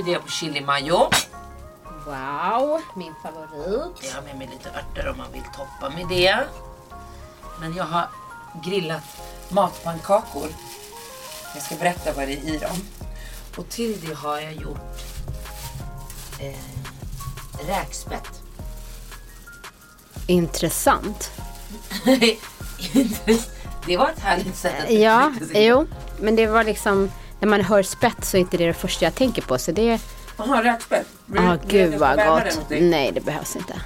bjuder jag på chili mayo. Wow, min favorit. Jag har med mig lite örter om man vill toppa med det. Men jag har grillat matpannkakor. Jag ska berätta vad det är i dem. Och till det har jag gjort eh, räkspett. Intressant. det var ett härligt sätt att Ja, jo. Men det var liksom, när man hör spett så är inte det det första jag tänker på. Så det, Jaha, räkspett. Ja att gud vad gott. Nej, det behövs inte.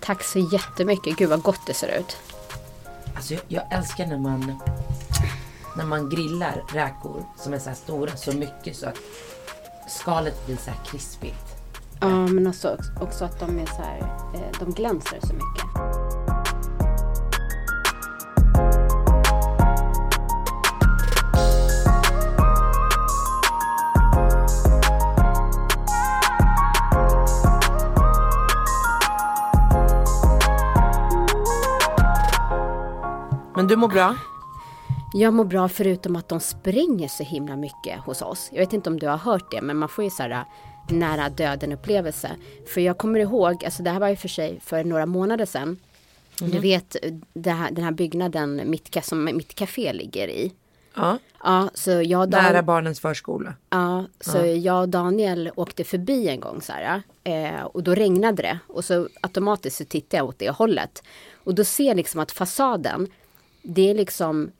Tack så jättemycket. Gud vad gott det ser ut. Alltså jag, jag älskar när man när man grillar räkor som är så här stora så mycket så att skalet blir så här krispigt. Ja, men också, också att de är så här, eh, de glänser så mycket. Du mår bra? Jag mår bra förutom att de springer så himla mycket hos oss. Jag vet inte om du har hört det, men man får ju så här äh, nära döden upplevelse. För jag kommer ihåg, alltså det här var ju för sig för några månader sedan. Du vet det här, den här byggnaden mitt, som mitt café ligger i. Ja. Ja, så jag Dan- Nära barnens förskola. Ja, så jag och Daniel åkte förbi en gång så här. Eh, och då regnade det. Och så automatiskt så tittade jag åt det hållet. Och då ser jag liksom att fasaden, det är liksom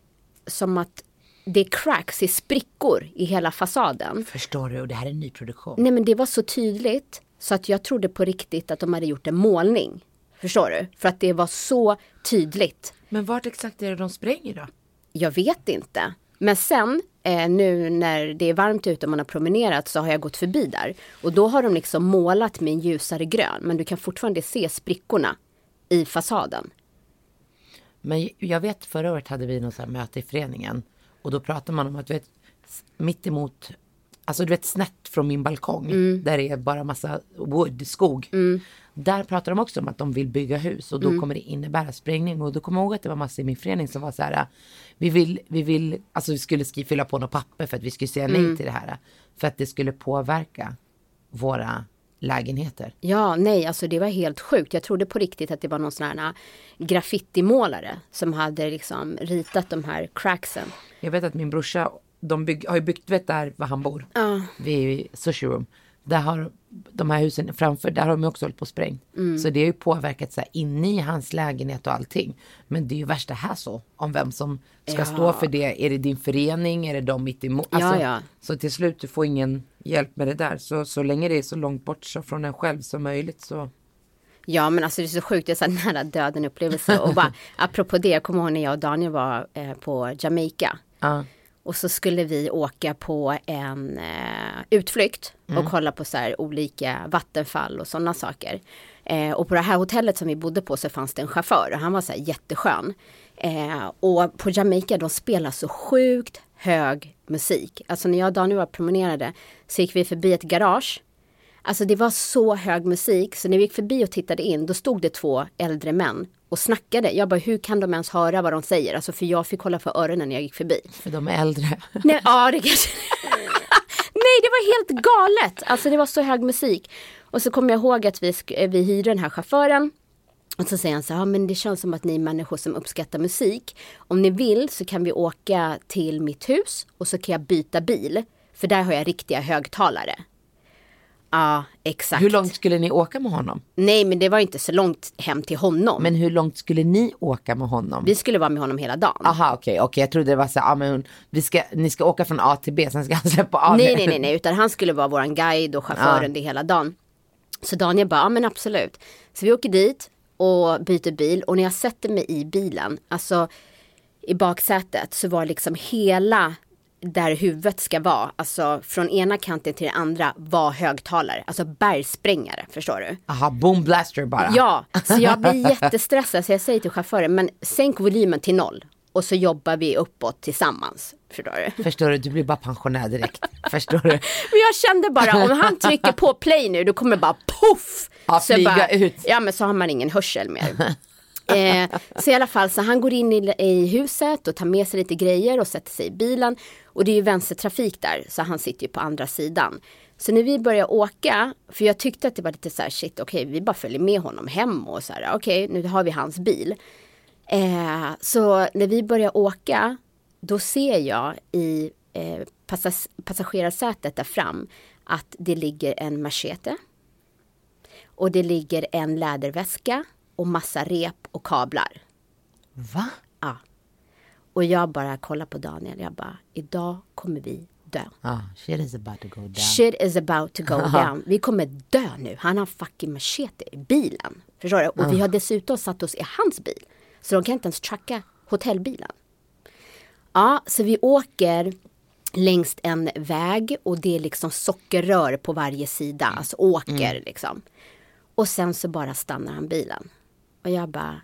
som att det är cracks, i sprickor i hela fasaden. Förstår du? Och det här är en nyproduktion. Nej men det var så tydligt så att jag trodde på riktigt att de hade gjort en målning. Förstår du? För att det var så tydligt. Men vart exakt är det de spränger då? Jag vet inte. Men sen eh, nu när det är varmt ute och man har promenerat så har jag gått förbi där. Och då har de liksom målat med en ljusare grön. Men du kan fortfarande se sprickorna i fasaden. Men jag vet förra året hade vi något så möte i föreningen. Och då pratade man om att du vet, mitt emot, alltså du vet snett från min balkong. Där det är bara massa wood, skog. Där pratar de också om att de vill bygga hus och då kommer det innebära sprängning. Och då kommer jag ihåg att det var massa i min förening som var så här. Vi vill, vi vill, alltså vi skulle fylla på något papper för att vi skulle säga nej till det här. För att det skulle påverka våra lägenheter. Ja, nej, alltså det var helt sjukt. Jag trodde på riktigt att det var någon sån här äh, graffitimålare som hade liksom ritat de här cracksen. Jag vet att min brorsa, de bygg, har ju byggt, vet där var han bor? Ja. Vid Sushi Room. Där har de här husen framför, där har de också hållit på och sprängt. Så det har ju påverkat så här inne i hans lägenhet och allting. Men det är ju värsta här så, om vem som ska Ja. stå för det. Är det din förening? Är det de mitt emot? Ja, Alltså, ja. Så till slut, du får ingen hjälp med det där. Så, så länge det är så långt bort så från en själv som möjligt så. Ja men alltså det är så sjukt, det är så nära döden upplevelse. Och bara, apropå det, jag kommer ihåg när jag och Daniel var eh, på Jamaica. Ja. Och så skulle vi åka på en eh, utflykt och kolla på så här olika vattenfall och sådana saker. Eh, och på det här hotellet som vi bodde på så fanns det en chaufför och han var så här jätteskön. Eh, och på Jamaica de spelar så sjukt hög musik. Alltså när jag och Daniel var promenerade så gick vi förbi ett garage. Alltså det var så hög musik så när vi gick förbi och tittade in då stod det två äldre män och snackade. Jag bara hur kan de ens höra vad de säger? Alltså för jag fick hålla för öronen när jag gick förbi. För de är äldre. Nej, ja det kanske... Nej, det var helt galet. Alltså det var så hög musik. Och så kommer jag ihåg att vi, vi hyrde den här chauffören. Och så säger han så här, ja, men det känns som att ni är människor som uppskattar musik. Om ni vill så kan vi åka till mitt hus och så kan jag byta bil. För där har jag riktiga högtalare. Ja, exakt. Hur långt skulle ni åka med honom? Nej, men det var inte så långt hem till honom. Men hur långt skulle ni åka med honom? Vi skulle vara med honom hela dagen. Aha okej, okej jag trodde det var så här, ah, men vi ska, ni ska åka från A till B sen ska han släppa av Nej, nej, nej, nej, utan han skulle vara våran guide och chauffören det hela dagen. Så Daniel bara, ja men absolut. Så vi åker dit och byter bil och när jag sätter mig i bilen, alltså i baksätet så var liksom hela där huvudet ska vara, alltså från ena kanten till den andra var högtalare, alltså bergsprängare, förstår du? Aha, boom blaster bara. Ja, så jag blir jättestressad så jag säger till chauffören, men sänk volymen till noll och så jobbar vi uppåt tillsammans, förstår du? Förstår du, du blir bara pensionär direkt. Förstår du? Men jag kände bara om han trycker på play nu då kommer det bara poff. Ja, så flyga bara, ut. Ja men så har man ingen hörsel mer. eh, så i alla fall så han går in i, i huset och tar med sig lite grejer och sätter sig i bilen. Och det är ju vänstertrafik där, så han sitter ju på andra sidan. Så när vi började åka, för jag tyckte att det var lite så här shit, okej okay, vi bara följer med honom hem och så här, okej okay, nu har vi hans bil. Eh, så när vi börjar åka, då ser jag i eh, passagerarsätet där fram att det ligger en machete. Och det ligger en läderväska och massa rep och kablar. Va? Ja. Och jag bara kollar på Daniel, jag bara, idag kommer vi dö. Ah, shit is about to go down. Shit is about to go down. Vi kommer dö nu. Han har fucking machete i bilen. Förstår du? Och vi har dessutom satt oss i hans bil. Så de kan inte ens tracka hotellbilen. Ja, så vi åker längs en väg och det är liksom sockerrör på varje sida, alltså åker mm. liksom. Och sen så bara stannar han bilen. Och jag bara,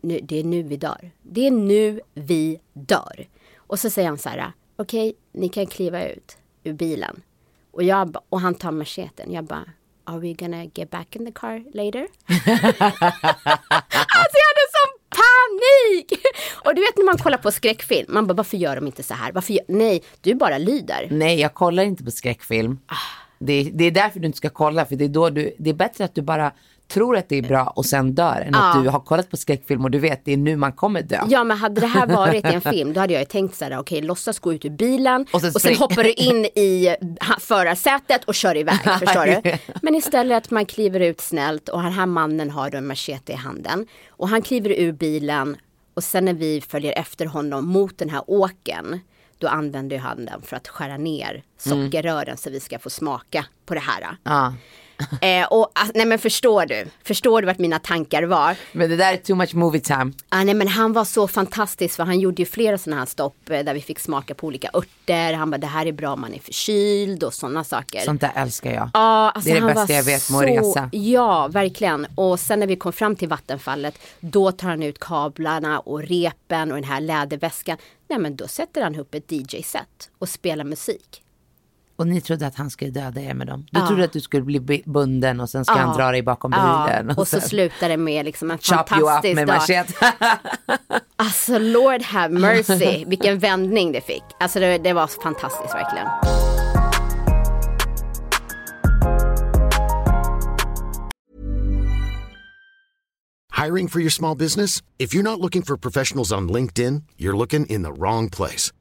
nu, det är nu vi dör. Det är nu vi dör. Och så säger han så här, okej, okay, ni kan kliva ut ur bilen. Och, jag, och han tar macheten. Jag bara, are we gonna get back in the car later? alltså jag hade sån panik! Och du vet när man kollar på skräckfilm, man bara varför gör de inte så här? Varför gör... Nej, du bara lyder. Nej, jag kollar inte på skräckfilm. Ah. Det, det, är därför du inte ska kolla, för det är då du, det är bättre att du bara tror att det är bra och sen dör än ja. att du har kollat på skräckfilm och du vet det är nu man kommer dö. Ja men hade det här varit en film då hade jag ju tänkt så här okej okay, låtsas gå ut ur bilen och sen, och sen hoppar du in i förarsätet och kör iväg. förstår du? Men istället att man kliver ut snällt och den här mannen har en machete i handen och han kliver ur bilen och sen när vi följer efter honom mot den här åken då använder han den för att skära ner sockerrören mm. så vi ska få smaka på det här. Ja. Eh, och, nej men förstår du? Förstår du vart mina tankar var? Men det där är too much movie time. Ah, nej men han var så fantastisk för han gjorde ju flera sådana här stopp eh, där vi fick smaka på olika örter. Han bara det här är bra om man är förkyld och sådana saker. Sånt där älskar jag. Ah, alltså, det är det bästa jag vet med att resa. Ja, verkligen. Och sen när vi kom fram till vattenfallet då tar han ut kablarna och repen och den här läderväskan. Nej men då sätter han upp ett DJ-set och spelar musik. Och ni trodde att han skulle döda er med dem? Du ja. trodde att du skulle bli bunden och sen ska ja. han dra dig bakom bilen. Ja. Och, och så slutar det med liksom en Chop fantastisk med dag. alltså Lord have mercy, vilken vändning det fick. Alltså det, det var fantastiskt verkligen. Hiring for your small business? If you're not looking for professionals on LinkedIn, you're looking in the wrong place.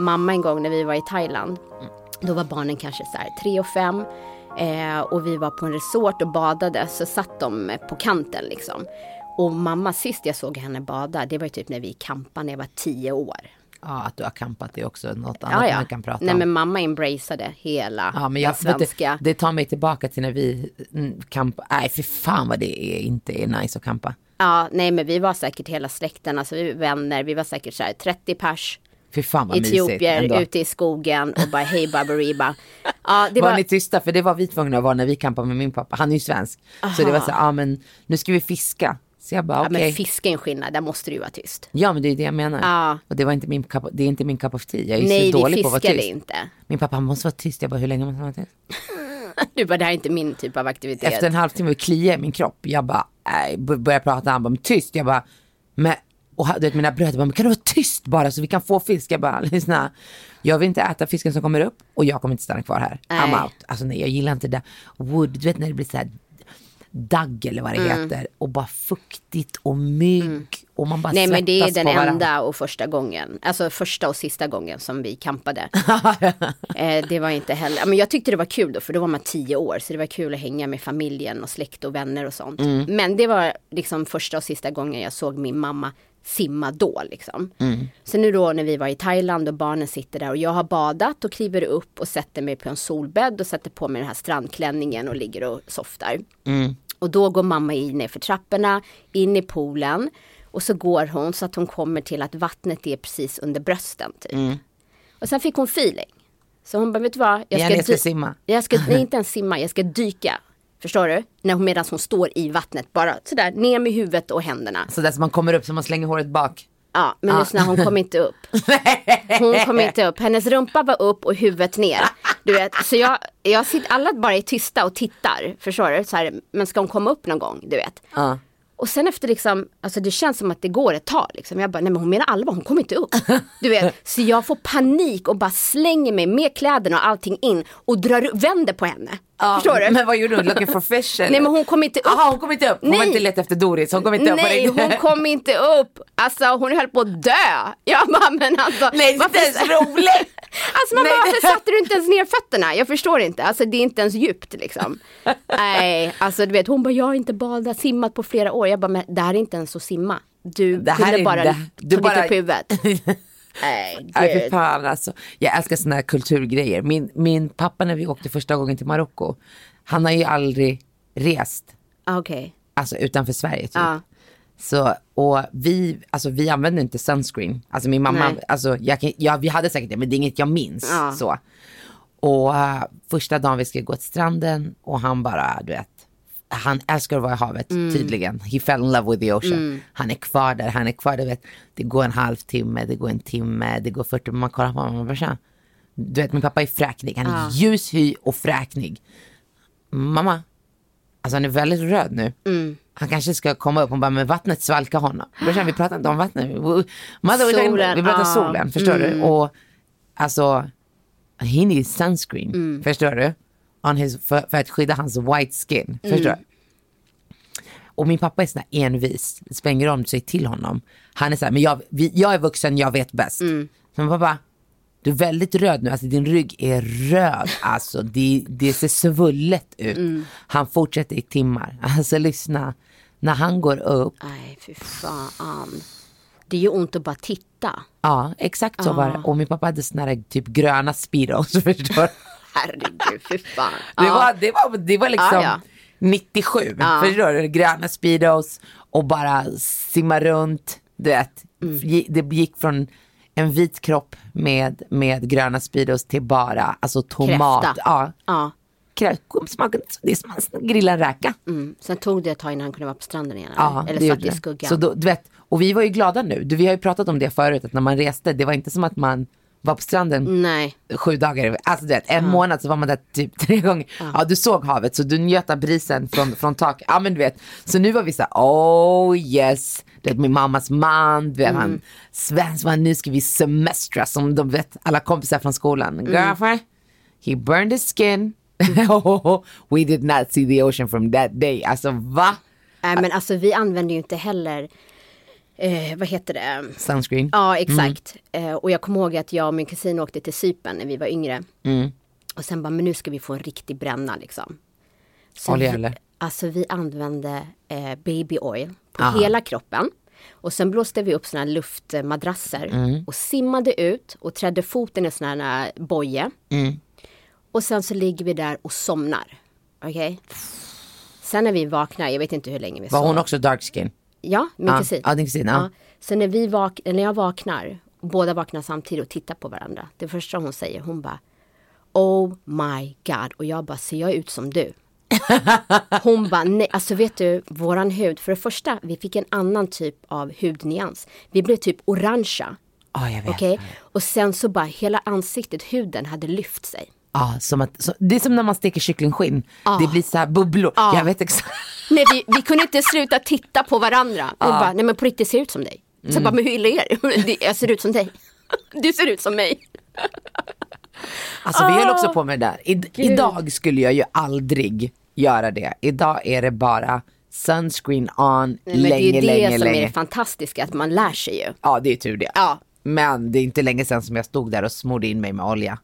Mamma en gång när vi var i Thailand. Då var barnen kanske så här tre och fem. Eh, och vi var på en resort och badade så satt de på kanten liksom. Och mamma sist jag såg henne bada det var typ när vi campade när jag var tio år. Ja, att du har campat det är också något annat ja, ja. man kan prata Nej, om. Nej, men mamma embraceade hela ja, men jag, svenska. Det, det, tar mig tillbaka till när vi campade. Nej, för fan vad det är, inte är nice att campa. Ja, nej, men vi var säkert hela släkten, alltså vi var vänner, vi var säkert så här 30 pers. Fy fan vad Etiopier ute i skogen och bara hej baberiba. Ja, det var, var ni tysta? För det var vi tvungna att vara när vi campade med min pappa. Han är ju svensk. Aha. Så det var så, ja men nu ska vi fiska. Så jag bara okej. Okay. Ja, men fiska är en skillnad, där måste du vara tyst. Ja men det är det jag menar. Ja. Och det var inte min cup, det är inte min cup of tea. Jag är Nej, så dålig på att vara tyst. Nej vi fiskade inte. Min pappa måste vara tyst. Jag bara hur länge måste man vara tyst? du bara det här är inte min typ av aktivitet. Efter en halvtimme klia i min kropp. Jag bara, nej, börjar prata. Han bara, tyst. Jag bara, men och du vet, mina bröder bara, kan du vara tyst bara så vi kan få fisk? Jag bara, lyssna. Jag vill inte äta fisken som kommer upp och jag kommer inte stanna kvar här. Nej. I'm out. Alltså nej, jag gillar inte det. Wood, du vet när det blir så här dagg eller vad det mm. heter och bara fuktigt och mygg mm. och man bara Nej men det är den enda och första gången, alltså första och sista gången som vi kampade. eh, det var inte heller, men jag tyckte det var kul då för då var man tio år så det var kul att hänga med familjen och släkt och vänner och sånt. Mm. Men det var liksom första och sista gången jag såg min mamma simma då liksom. Mm. Så nu då när vi var i Thailand och barnen sitter där och jag har badat och kliver upp och sätter mig på en solbädd och sätter på mig den här strandklänningen och ligger och softar. Mm. Och då går mamma in ner för trapporna, in i poolen Och så går hon så att hon kommer till att vattnet är precis under brösten. Typ. Mm. Och sen fick hon feeling. Så hon bara, vet du vad? Jag ska dy- simma. Jag ska, nej, inte ens simma, jag ska dyka. Förstår du? När hon, medan hon står i vattnet, bara sådär ner med huvudet och händerna. Så där som man kommer upp så man slänger håret bak. Ja, men lyssna, hon kom inte upp. Hon kom inte upp. Hennes rumpa var upp och huvudet ner. Du vet, så jag, jag sitter, alla bara är tysta och tittar. Förstår du? Så här, men ska hon komma upp någon gång? Du vet. Ja. Och sen efter liksom, alltså det känns som att det går ett tag liksom. Jag bara, nej men hon menar allvar, hon kommer inte upp. Du vet, så jag får panik och bara slänger mig med kläderna och allting in och drar, vänder på henne. Förstår du? Men vad gjorde hon? Looking for fish? eller? Nej men hon kom inte upp. Jaha, hon kom inte upp. Hon var Nej. inte leta efter Doris. Hon kom inte upp. på Nej, hon kom inte upp. Alltså hon höll på att dö. Jag bara, men alltså. Nej, det är inte ens roligt. Alltså man Nej. bara, varför satte du inte ens ner fötterna? Jag förstår inte. Alltså det är inte ens djupt liksom. Nej, alltså du vet, hon bara, jag har inte badat, simmat på flera år. Jag bara, men det här är inte ens att simma. Du Det här kunde är- bara du tagit bara- upp huvudet. Nej, gud. fan alltså. Jag älskar såna här kulturgrejer. Min, min pappa när vi åkte första gången till Marocko, han har ju aldrig rest, Ah, Okej. alltså utanför Sverige typ. Ja. Så, och vi, alltså vi använde inte sunscreen. Alltså min mamma, Nej. alltså jag, kan- ja vi hade säkert det men det är inget jag minns. Ja. Så. Och eh, första dagen vi skulle gå till stranden och han bara, du vet, han älskar att vara i havet Mm. tydligen. He fell in love with the ocean. Han är kvar där, han är kvar där. Vet, det går en halvtimme, det går en timme, det går 40, man kollar på honom och. Du vet min pappa är fräknig, han är ljushy och fräknig. Mamma, alltså han är väldigt röd nu. Mm. Han kanske ska komma upp och bara, men vattnet svalkar honom. Brorsan vi pratar inte om vattnet. Mother, Solen, vi pratar ja. solen, förstår Mm. du? Och alltså, he needs sunscreen, Mm. förstår du? On his, för, för att skydda hans white skin, Mm. förstår du? Och min pappa är sån här envis, det spelar ingen roll om du säger till honom. Han är så här, men jag, vi, jag är vuxen, jag vet bäst. Mm. Men pappa, du är väldigt röd nu, alltså din rygg är röd, alltså det, det ser svullet ut. Mm. Han fortsätter i timmar, alltså lyssna, när han går upp, Nej, fy fan. Det är ju ont att bara titta. ja exakt så var det. Och min pappa hade såna här typ gröna speedos, förstår? Herregud, fy fan. Det, Ja. var, det, var, det var liksom Ja, ja. 97, förstår du? Gröna speedos och bara simma runt, du vet. Mm. Det gick från en vit kropp med, med gröna speedos till bara alltså tomat. Kräfta. Ja, Ja. Det är som att grilla en räka. Mm. Sen tog det ett tag innan han kunde vara på stranden igen. Ja, eller satt i skuggan. Så då, du vet, och vi var ju glada nu. Du, vi har ju pratat om det förut, att när man reste, det var inte som att man var på stranden Nej. sju dagar. Alltså du vet, en månad så var man där typ tre gånger. Ja. du såg havet så du njöt av brisen från, från taket. Ja men du vet, så nu var vi så här, oh yes. Du vet min mammas man, du vet han svensk man, nu ska vi semestra som de vet alla kompisar från skolan. Girlfriend, he burned his skin. We did not see the ocean from that day. Alltså va? Nej men alltså vi använder ju inte heller, eh, vad heter det? Sunscreen. Ja exakt. Eh, och jag kommer ihåg att jag och min kusin åkte till Cypern när vi var yngre. Och sen bara, men nu ska vi få en riktig bränna liksom. Så Olja vi, eller? Alltså vi använde eh, baby oil på Aha. hela kroppen. Och sen blåste vi upp såna här luftmadrasser Mm. och simmade ut och trädde foten i sån här boje. Mm. Och sen så ligger vi där och somnar. Okej? Sen när vi vaknar, jag vet inte hur länge vi Var sov. hon också dark skin? Ja, min Ja, kusin. ja, din kusin, ja. Så när, vi vak- när jag vaknar, båda vaknar samtidigt och tittar på varandra. Det första hon säger, hon bara Oh my god. Och jag bara, ser jag ut som du? Hon bara, nej, alltså vet du, våran hud, för det första, vi fick en annan typ av hudnyans. Vi blev typ orangea. Ja, jag vet. Okej? Och sen så bara hela ansiktet, huden hade lyft sig. Ja, som att, så, det är som när man steker kycklingskinn. Det blir så här bubblor. Jag vet exakt. Nej, vi, vi kunde inte sluta titta på varandra. Vi bara, nej men på riktigt ser ut som dig. Så jag bara, men hur illa är det? Det- Jag ser ut som dig. Du ser ut som mig. Alltså vi höll också på med det där. I, idag skulle jag ju aldrig göra det. Idag är det bara sunscreen on Nej, men länge, det är ju det länge, som är länge. det fantastiska, att man lär sig ju. Ja, det är tur det. Ja. Men det är inte länge sedan som jag stod där och smorde in mig med olja.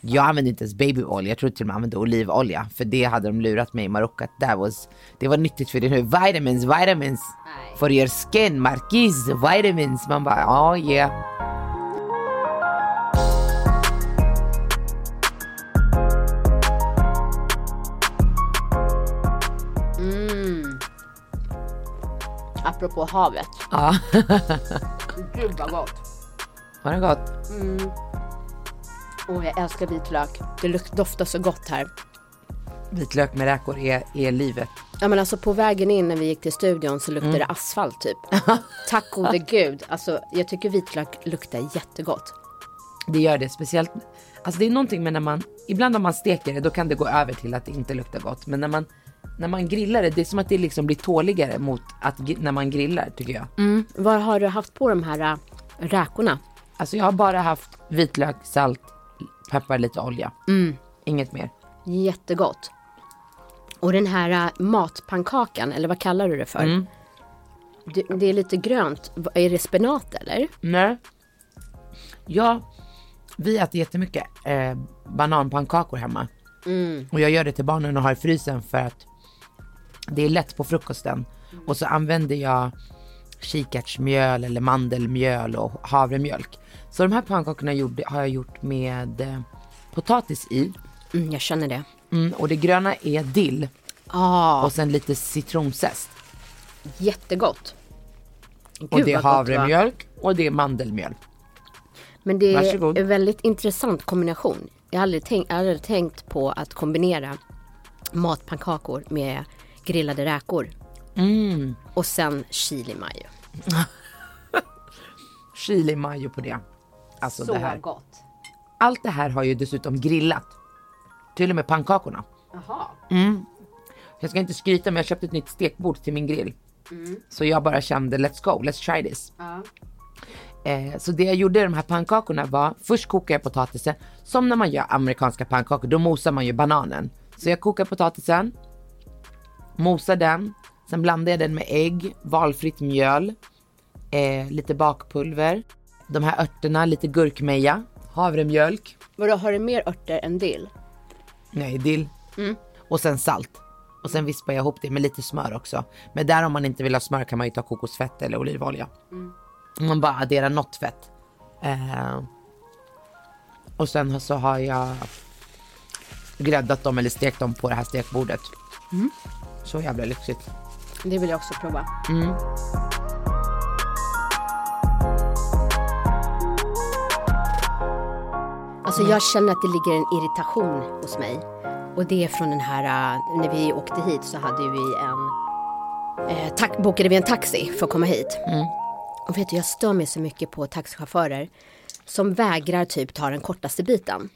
jag använde inte ens babyolja, jag tror till och med använde olivolja. För det hade de lurat mig i Marocko att that was, det var nyttigt för din hud. Vitamins, vitamins for your skin, markis, vitamins. Man bara, ja oh, yeah. Apropå havet. Ja, Gud vad gott. var det gott? Åh, jag älskar vitlök. Det doftar så gott här. Vitlök med räkor är, är livet. Ja men alltså på vägen in när vi gick till studion så luktade det asfalt typ. Tack gode gud. Alltså jag tycker vitlök luktar jättegott. Det gör det, speciellt. Alltså det är någonting med när man, ibland när man steker det då kan det gå över till att det inte luktar gott. Men när man, när man grillar det, det är som att det liksom blir tåligare mot att när man grillar tycker jag. Vad har du haft på de här äh, räkorna? Alltså jag har bara haft vitlök, salt, peppar, lite olja. Inget mer. Jättegott. Och den här äh, matpannkakan, eller vad kallar du det för? Det, det är lite grönt. Är det spenat eller? Nej. Ja, vi äter jättemycket eh, bananpannkakor hemma. Och jag gör det till barnen och har i frysen för att det är lätt på frukosten. Och så använder jag kikärtsmjöl eller mandelmjöl och havremjölk. Så de här pannkakorna gjorde, har jag gjort med eh, potatis i. Mm, jag känner det. Mm, och det gröna är dill Ah, och sen lite citronzest. jättegott. Gud, och det är vad gott, havremjölk och det är mandelmjöl. Men det Varsågod. är en väldigt intressant kombination. Jag har aldrig tänkt, jag har aldrig tänkt på att kombinera matpannkakor med grillade räkor. Mm. Och sen chili mayo. Chili mayo på det. Alltså det här. gott. Allt det här har ju dessutom grillat. Till och med pannkakorna. Jaha. Jag ska inte skryta men jag köpte ett nytt stekbord till min grill. Så jag bara kände let's go, let's try this. Eh, så det jag gjorde i de här pannkakorna var, först kokade jag potatisen, som när man gör amerikanska pannkakor, då mosar man ju bananen. Så jag kokar potatisen, mosar den, sen blandar jag den med ägg, valfritt mjöl, eh, lite bakpulver, de här örterna, lite gurkmeja, havremjölk, Vadå, har du mer örter än dill? Nej, dill. Och sen salt. Och sen vispar jag ihop det med lite smör också. Men där om man inte vill ha smör kan man ju ta kokosfett eller olivolja. Om Man bara adderar något fett. Eh, och sen så har jag gräddat dem eller stekt dem på det här stekbordet. Så jävla lyxigt. Det vill jag också prova. Alltså jag känner att det ligger en irritation hos mig. Och det är från den här, äh, när vi åkte hit så hade vi en, eh, ta- bokade vi en taxi för att komma hit. Och vet du, jag stör mig så mycket på taxichaufförer som vägrar typ ta den kortaste biten.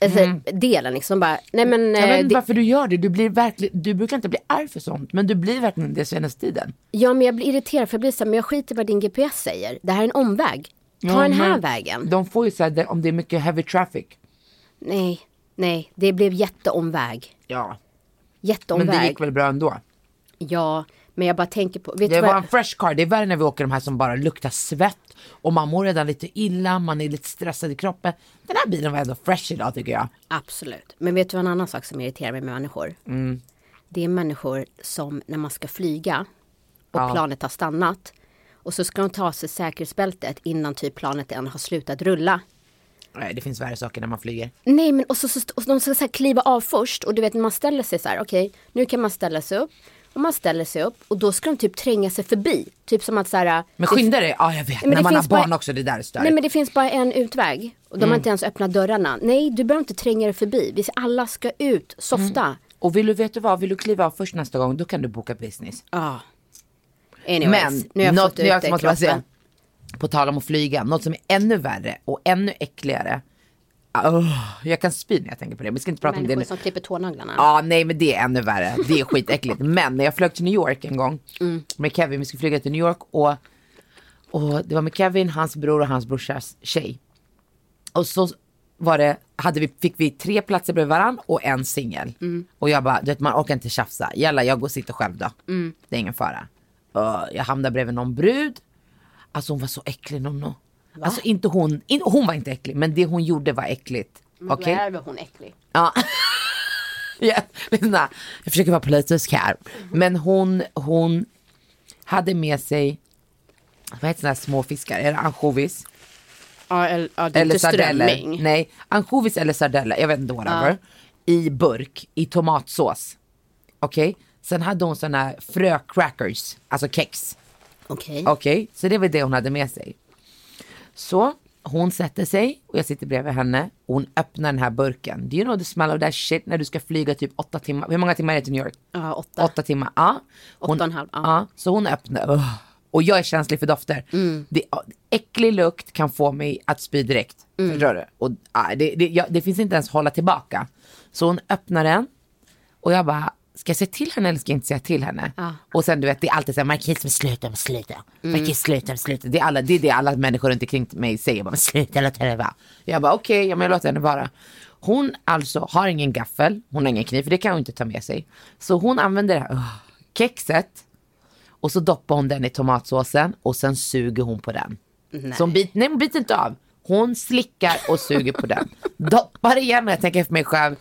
Alltså, delen liksom bara, nej men. Jag eh, vet inte det- varför du gör det. Du, blir verkligen, du brukar inte bli arg för sånt. Men du blir verkligen det senaste tiden. Ja men jag blir irriterad för jag blir så här, men jag skiter vad din GPS säger. Det här är en omväg. Ta Ja, den här men vägen. De får ju säga om det är mycket heavy traffic. Nej, nej, det blev jätteomväg. Ja. Men Jätteomväg. det gick väl bra ändå. Ja, men jag bara tänker på, Det var vad? en fresh car. Det är värre när vi åker de här som bara luktar svett. Och man mår redan lite illa, man är lite stressad i kroppen. Den här bilen var ändå fresh idag tycker jag. Absolut. Men vet du en annan sak som irriterar mig med människor? Mm. Det är människor som när man ska flyga och Ja. planet har stannat och så ska de ta sig säkerhetsbältet innan typ planet än har slutat rulla. Nej, det finns värre saker när man flyger. Nej men och så, så, och de ska så kliva av först och du vet man ställer sig så här, okej nu kan man ställa sig upp och man ställer sig upp och då ska de typ tränga sig förbi. Typ som att så här. Men skynda dig. Ja, jag vet. men när man har finns bara- barn också, det där är Nej störigt. men det finns bara en utväg och de har inte ens öppnat dörrarna. Nej du behöver inte tränga dig förbi. Vi alla ska ut, softa. Och vill du veta vad, vill du kliva av först nästa gång, då kan du boka business. Ja. Anyways, Men, nu har jag något, fått ut jag det måste säga, på tal om att flyga, något som är ännu värre och ännu äckligare. Oh, jag kan spy när jag tänker på det, vi ska inte prata om det Människor nu. som klipper tånaglarna. Ja, nej men det är ännu värre. Det är skitäckligt. men när jag flög till New York en gång Mm. med Kevin, vi skulle flyga till New York och, och det var med Kevin, hans bror och hans brorsas tjej. Och så var det, hade vi, fick vi tre platser bredvid varann och en singel. Mm. Och jag bara, du vet man orkar inte tjafsa. Jalla jag går och sitter själv då. Mm. Det är ingen fara. Och jag hamnade bredvid någon brud. Alltså hon var så äcklig Nonno. Alltså inte hon, in, hon var inte äcklig men det hon gjorde var äckligt. Okej? Då är väl hon äcklig. Ja. ja, lyssna. Jag försöker vara politisk här. Men hon, hon hade med sig, vad heter sådana här små fiskar? Är det ansjovis? Ja, eller, ja, det är Eller inte sardeller? strömming. Nej, ansjovis eller sardeller, jag vet inte whatever. I burk, i tomatsås. Okej? Sen hade hon sådana här fröcrackers, alltså kex. Okej. Okej, så det var det hon hade med sig. Så hon sätter sig och jag sitter bredvid henne och hon öppnar den här burken. Do you know the smell of that shit när du ska flyga typ åtta timmar? Hur många timmar är det till New York? Ja, åtta. Åtta timmar, ja. Hon, Åtta och en halv, ja. ja. Så hon öppnar, Ugh. och jag är känslig för dofter. Mm. Det, äcklig lukt kan få mig att spy direkt. Mm. Förstår du? Och, ja, det, det, jag, det finns inte ens hålla tillbaka. Så hon öppnar den och jag bara, ska jag säga till henne eller ska jag inte säga till henne? Och sen du vet, det är alltid så här, Marquis men sluta, men sluta. Mm. Marquis sluta, men sluta. Det är, alla, det är det alla människor runt omkring mig säger, bara, men sluta, låt henne vara. Jag bara okej, okay, ja, men jag låter henne vara. Hon alltså har ingen gaffel, hon har ingen kniv, för det kan hon inte ta med sig. Så hon använder det här uh, kexet och så doppar hon den i tomatsåsen och sen suger hon på den. Så hon bit, nej, hon biter inte av. Hon slickar och suger på den. Doppar igen och jag tänker för mig själv,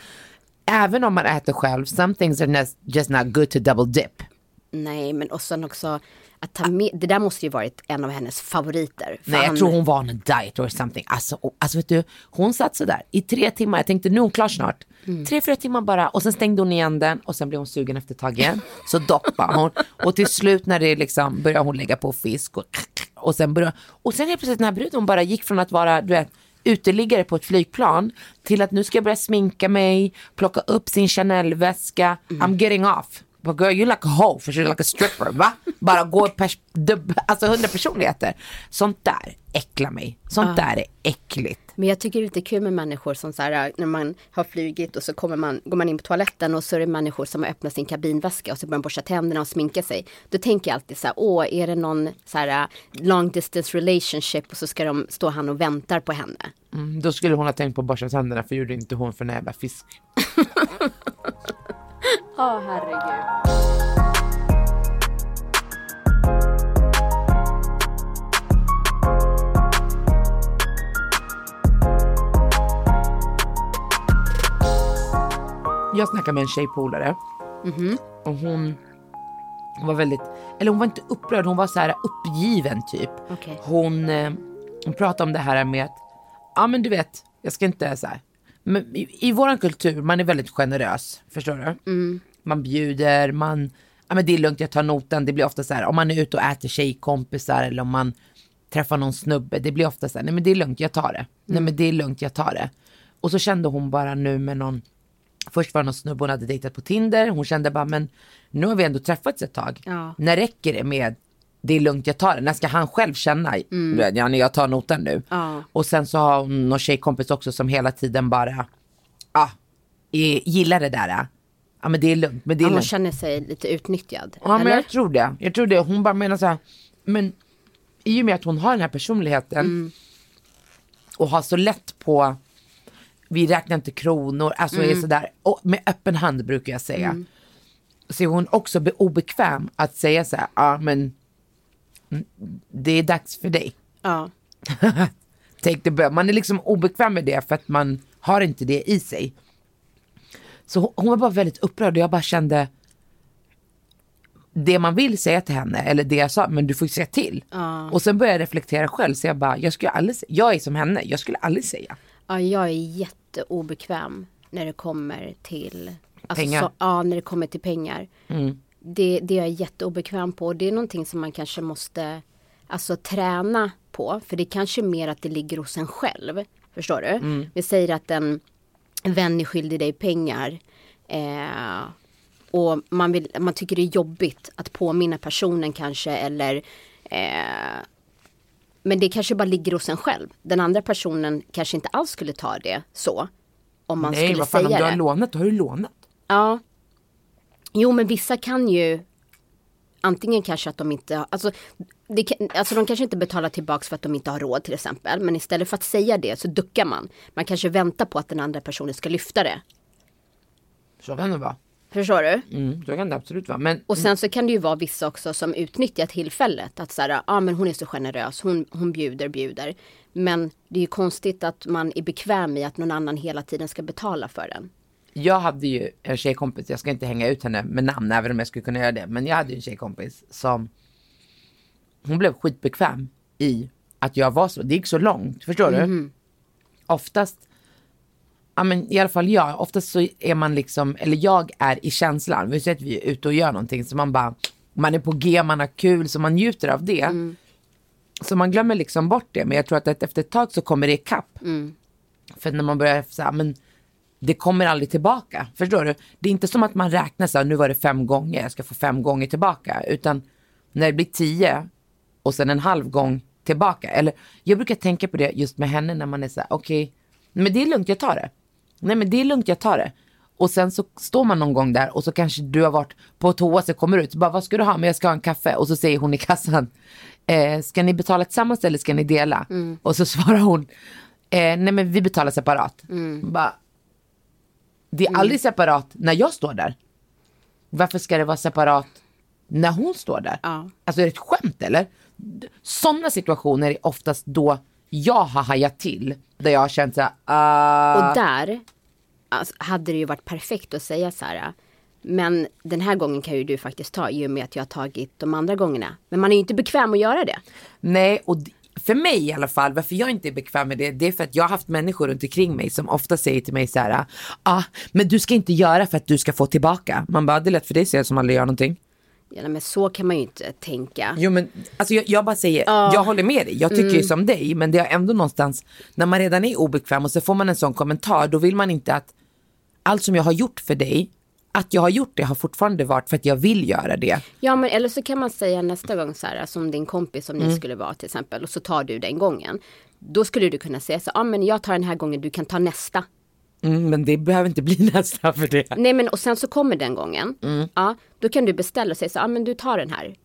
även om man äter själv, some things are just not good to double dip. Nej, men och sen också att ta med, det där måste ju varit en av hennes favoriter. Nej, jag han- tror hon var on a diet or something. Alltså, och, alltså vet du, hon satt sådär i tre timmar. Jag tänkte nu är hon klar snart. Tre, fyra timmar bara. Och sen stängde hon igen den och sen blev hon sugen efter ett tag igen. Så doppade hon. Och till slut när det liksom började hon lägga på fisk och, och sen började, och sen helt plötsligt den här bruden hon bara gick från att vara, du vet, uteliggare på ett flygplan till att nu ska jag börja sminka mig, plocka upp sin Chanel-väska. I'm getting off. But girl, you're like a hoe, för you're like a stripper, va? Bara gå pers- alltså hundra personligheter. Sånt där äcklar mig. Sånt där är äckligt. Men jag tycker det är lite kul med människor som så här, när man har flugit och så kommer man, går man in på toaletten och så är det människor som har öppnat sin kabinväska och så börjar de borsta tänderna och sminka sig. Då tänker jag alltid så här, åh, är det någon så här long distance relationship och så ska de stå han och väntar på henne. Mm, då skulle hon ha tänkt på att borsta tänderna för gjorde inte hon för den jävla fisk. Ja, herregud. Jag snackade med en tjejpolare. Och hon var väldigt, eller hon var inte upprörd, hon var så här uppgiven typ. Okej. Hon, eh, hon pratade om det här med att, ja men du vet, jag ska inte så här. Men i, I våran kultur, man är väldigt generös, förstår du? Man bjuder, man, ja men det är lugnt, jag tar notan. Det blir ofta så här, om man är ute och äter tjejkompisar eller om man träffar någon snubbe, det blir ofta så här, nej men det är lugnt, jag tar det. Nej men det är lugnt, jag tar det. Och så kände hon bara nu med någon Först var det någon snubbe hon hade dejtat på Tinder. Hon kände bara, men nu har vi ändå träffats ett tag. Ja. När räcker det med det är lugnt, jag tar det. När ska han själv känna, vet, ja, jag tar notan nu. Ja. Och sen så har hon någon tjejkompis också som hela tiden bara, ah, gillar det där. Ja men det är lugnt, men det är Ja, lugnt. känner sig lite utnyttjad. Ja men eller? jag tror det. Jag tror det. Hon bara menar så här, men i och med att hon har den här personligheten och har så lätt på, vi räknar inte kronor, alltså är sådär, och med öppen hand brukar jag säga. Så är hon också be- obekväm att säga så här, ja men mm, det är dags för dig. Ja. Take the bell. Man är liksom obekväm med det för att man har inte det i sig. Så hon, var bara väldigt upprörd och jag bara kände det man vill säga till henne eller det jag sa, men du får ju säga till. Och sen började jag reflektera själv så jag bara, jag skulle aldrig, jag är som henne, jag skulle aldrig säga. ja, jag är jätteobekväm när det kommer till alltså, Pengar. Så, ja, när det kommer till pengar. Det, det är jag jätteobekväm på. Det är någonting som man kanske måste alltså, träna på. För det är kanske mer att det ligger hos en själv. Förstår du? Vi säger att en vän är skyldig dig pengar. Eh, och man, vill, man tycker det är jobbigt att påminna personen kanske eller eh, men det kanske bara ligger hos en själv. Den andra personen kanske inte alls skulle ta det så. Om man Nej, skulle vad fan, om du har det. lånat, då har du lånat. Ja. Jo men vissa kan ju Antingen kanske att de inte alltså, det, alltså de kanske inte betalar tillbaks för att de inte har råd till exempel. Men istället för att säga det så duckar man. Man kanske väntar på att den andra personen ska lyfta det. Så kan det vara. Förstår du? Mm, så kan det absolut vara. Men Och sen så kan det ju vara vissa också som utnyttjar tillfället. Att så här, ja men hon är så generös, hon, hon bjuder, bjuder. Men det är ju konstigt att man är bekväm i att någon annan hela tiden ska betala för den. Jag hade ju en tjejkompis, jag ska inte hänga ut henne med namn även om jag skulle kunna göra det. Men jag hade ju en tjejkompis som, hon blev skitbekväm i att jag var så, det gick så långt, förstår du? Oftast, ja men i alla fall jag, oftast så är man liksom, eller jag är i känslan, vi säger att vi är ute och gör någonting så man bara, man är på G, man har kul, så man njuter av det. Mm. Så man glömmer liksom bort det, men jag tror att efter ett tag så kommer det ikapp. Mm. För när man börjar säga, men det kommer aldrig tillbaka. Förstår du? Det är inte som att man räknar så här, nu var det fem gånger, jag ska få fem gånger tillbaka. Utan när det blir tio och sen en halv gång tillbaka. Eller jag brukar tänka på det just med henne när man är så här, okej, okay, men det är lugnt, jag tar det. Nej men det är lugnt, jag tar det. Och sen så står man någon gång där och så kanske du har varit på toa så kommer ut. Så bara, vad ska du ha? Men jag ska ha en kaffe. Och så säger hon i kassan, eh, ska ni betala tillsammans eller ska ni dela? Mm. Och så svarar hon, eh, nej men vi betalar separat. Mm. Bara, det är mm. aldrig separat när jag står där. Varför ska det vara separat när hon står där? Ja. Alltså är det ett skämt eller? Sådana situationer är oftast då jag har hajat till. Där jag har känt såhär, uh... Och där alltså, hade det ju varit perfekt att säga så här. Men den här gången kan ju du faktiskt ta i och med att jag har tagit de andra gångerna. Men man är ju inte bekväm att göra det. Nej, och för mig i alla fall, varför jag inte är bekväm med det, det är för att jag har haft människor runt omkring mig som ofta säger till mig så här, ah, men du ska inte göra för att du ska få tillbaka. Man bara, det är lätt för dig säger som aldrig gör någonting. Ja, men så kan man ju inte tänka. Jo men alltså jag, jag bara säger, ja. jag håller med dig, jag tycker mm. ju som dig, men det är ändå någonstans, när man redan är obekväm och så får man en sån kommentar, då vill man inte att allt som jag har gjort för dig, att jag har gjort det har fortfarande varit för att jag vill göra det. Ja men eller så kan man säga nästa gång så här som din kompis som mm. ni skulle vara till exempel och så tar du den gången. Då skulle du kunna säga så ja men jag tar den här gången, du kan ta nästa. Mm, men det behöver inte bli nästa för det. Nej men och sen så kommer den gången. Mm. Ja, då kan du beställa och säga så ja men du tar den här.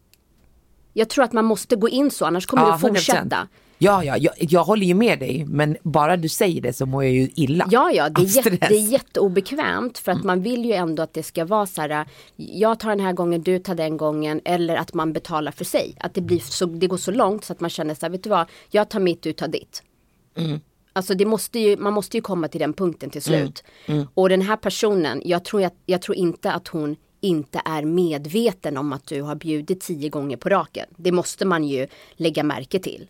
Jag tror att man måste gå in så annars kommer ja, du fortsätta. 100%. Ja, ja, jag, jag håller ju med dig, men bara du säger det så mår jag ju illa. Ja, ja, det är, jätte, det är jätteobekvämt för att mm. man vill ju ändå att det ska vara så här, jag tar den här gången, du tar den gången, eller att man betalar för sig. Att det, blir så, det går så långt så att man känner så här, vet du vad, jag tar mitt, du tar ditt. Mm. Alltså det måste ju, man måste ju komma till den punkten till slut. Mm. Mm. Och den här personen, jag tror, jag, jag tror inte att hon inte är medveten om att du har bjudit tio gånger på raken. Det måste man ju lägga märke till.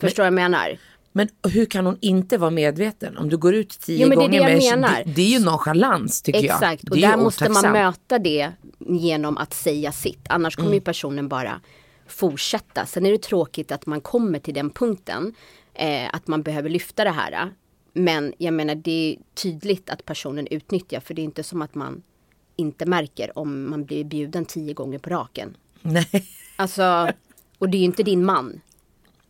Förstår du vad jag menar? Men hur kan hon inte vara medveten? Om du går ut tio jo, gånger det är med det, det, är ju nonchalans tycker Exakt. jag. Exakt, och där måste man möta det genom att säga sitt. Annars kommer mm. ju personen bara fortsätta. Sen är det tråkigt att man kommer till den punkten eh, att man behöver lyfta det här. Men jag menar det är tydligt att personen utnyttjar för det är inte som att man inte märker om man blir bjuden tio gånger på raken. Nej. Alltså, och det är ju inte din man.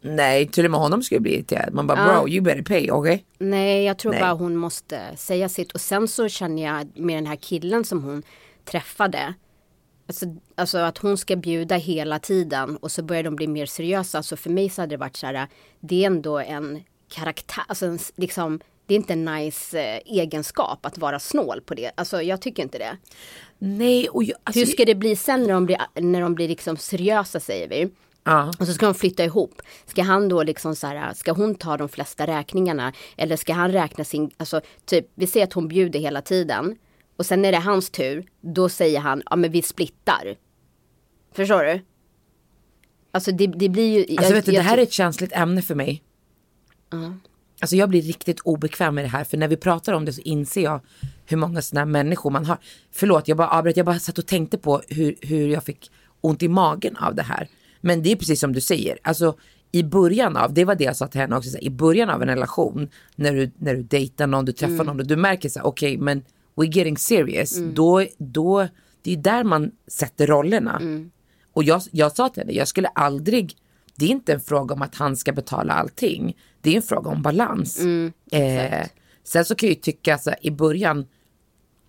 Nej, till och med honom skulle bli irriterad. Man bara ja. bro, you better pay, okej? Okay? Nej, jag tror Nej. bara hon måste säga sitt. Och sen så känner jag med den här killen som hon träffade. Alltså, alltså att hon ska bjuda hela tiden och så börjar de bli mer seriösa. Så för mig så hade det varit så här, det är ändå en karaktär, alltså en, liksom, det är inte en nice eh, egenskap att vara snål på det. Alltså jag tycker inte det. Nej, och jag, alltså, Hur ska det bli sen när de blir, när de blir liksom seriösa säger vi? Ja. Och så ska de flytta ihop. Ska han då liksom så här, ska hon ta de flesta räkningarna? Eller ska han räkna sin, alltså typ, vi ser att hon bjuder hela tiden. Och sen är det hans tur, då säger han, ja men vi splittar. Förstår du? Alltså det, det blir ju. Alltså jag, vet du, det här är ett känsligt ämne för mig. Uh. Alltså jag blir riktigt obekväm med det här för när vi pratar om det så inser jag hur många sådana människor man har. Förlåt, jag bara avbröt, jag bara satt och tänkte på hur, hur jag fick ont i magen av det här. Men det är precis som du säger, alltså i början av, det var det jag sa till henne också, i början av en relation, när du, när du dejtar någon, du träffar mm. någon och du märker så okej okay, men we're getting serious, mm. då, då, det är där man sätter rollerna. Mm. Och jag, jag sa till henne, jag skulle aldrig, det är inte en fråga om att han ska betala allting, det är en fråga om balans. Mm, eh, sen så kan jag ju tycka så i början,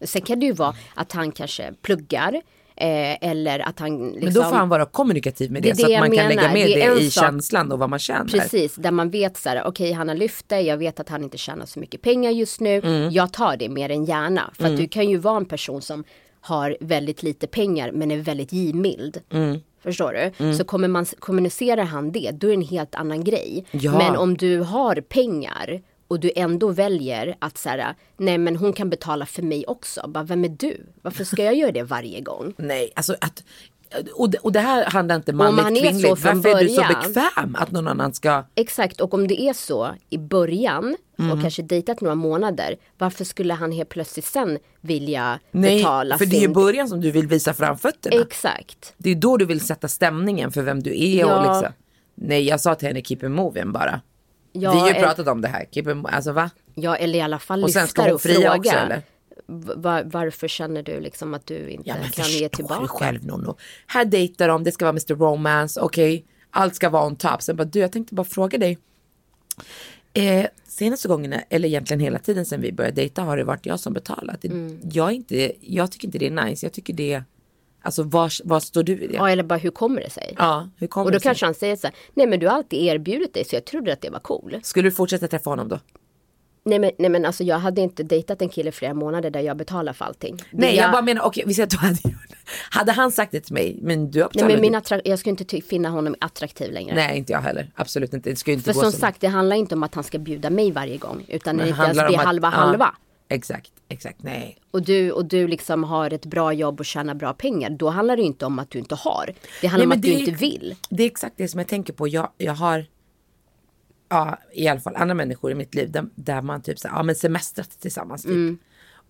Sen kan det ju vara att han kanske pluggar, Eh, eller att han liksom, Men då får liksom- han vara kommunikativ med det, det så att man kan lägga med det, det i sak. känslan och vad man känner. Precis, där man vet så här, okej okay, han har lyft det, jag vet att han inte tjänar så mycket pengar just nu. Mm. Jag tar det mer än gärna. För mm. att du kan ju vara en person som har väldigt lite pengar men är väldigt givmild. Mm. Förstår du? Mm. Så kommer man, kommunicerar han det, då är det en helt annan grej. Ja. Men om du har pengar och du ändå väljer att så här, nej men hon kan betala för mig också. Bara, vem är du? Varför ska jag göra det varje gång? Nej, alltså att och, det, och det här handlar inte manligt han är kvinnligt. så från Varför är du så början- bekväm att någon annan ska... Exakt, och om det är så i början Mm. och kanske dejtat några månader, varför skulle han helt plötsligt sen vilja Nej, betala för det är i sin... början som du vill visa framfötterna. Exakt. Det är då du vill sätta stämningen för vem du är och Ja. liksom. Nej, jag sa till henne keep it moving bara. Ja, Vi har ju eller- pratat om det här. Keep alltså va? Ja, eller i alla fall Och sen ska hon och fråga. också, eller? var- varför känner du liksom att du inte Ja kan ge förstår du tillbaka? själv Nonno. Här dejtar de, det ska vara Mr Romance, okej. Allt ska vara on top. Sen bara du jag tänkte bara fråga dig. Eh, senaste gångerna, eller egentligen hela tiden sen vi började dejta har det varit jag som betalat. Mm. Jag, inte, jag tycker inte det är nice, jag tycker det är, alltså var, var står du i det? Ja, eller bara hur kommer det sig? Ja, hur kommer och då det sig? kanske han säger så här, nej men du har alltid erbjudit dig så jag trodde att det var cool. Skulle du fortsätta träffa honom då? Nej men, nej men alltså jag hade inte dejtat en kille flera månader där jag betalar för allting. Det Nej jag bara menar, okej vi säger att du hade det. Hade han sagt det till mig, men du har Nej betalat men min du- attra- jag skulle inte finna honom attraktiv längre. Nej inte jag heller, absolut inte. Det ju inte För gå som så- sagt det handlar inte om att han ska bjuda mig varje gång. Utan Men det handlar om blir att- halva ja, halva. Exakt, exakt, nej. Och du, och du liksom har ett bra jobb och tjänar bra pengar. Då handlar det inte om att du inte har. Det handlar Nej, om att du är- inte vill. Det är exakt det som jag tänker på. Jag, jag har, ja i alla fall andra människor i mitt liv där, där man typ så här, ja men semestrat tillsammans typ. Mm.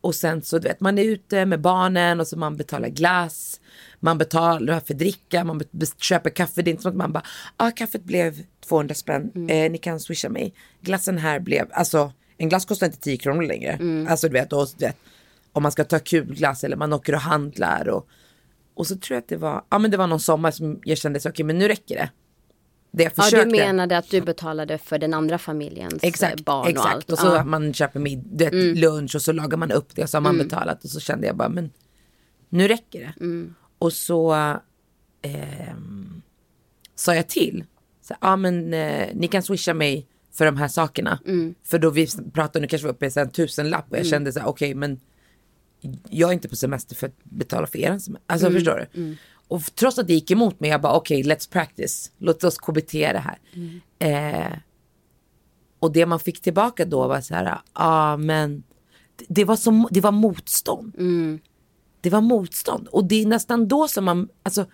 Och sen så du vet man är ute med barnen och så man betalar glass. Man betalar för dricka, man köper kaffe. Det är inte som att man bara, ja ah, kaffet blev 200 spänn, Mm. eh, ni kan swisha mig. Glassen här blev, alltså en glass kostar inte 10 kronor längre. Mm. Alltså du vet, och, du vet, om man ska ta kul glass eller man åker och handlar och och så tror jag att det var, ja men det var någon sommar som jag kände så okej men nu räcker det. Det jag Ja, försökte. du menade att du betalade för den andra familjens Exakt, eh, barn exakt. och allt. Och så ja. man köper mid, du vet, lunch och så lagar man upp det och så har man betalat och så kände jag bara men nu räcker det. Och så ehm, sa jag till. Så, ja men eh, ni kan swisha mig för de här sakerna. För då vi pratade, nu kanske vi var uppe i så en tusenlapp och jag kände så här okej men jag är inte på semester för att betala för er semester. Alltså förstår du? Och trots att det gick emot mig, jag bara okej let's practice. Låt oss KBT det här. Eh, och det man fick tillbaka då var så här, ja ah, men det- var, som, det var motstånd. Det var motstånd. Och det är nästan då som man, alltså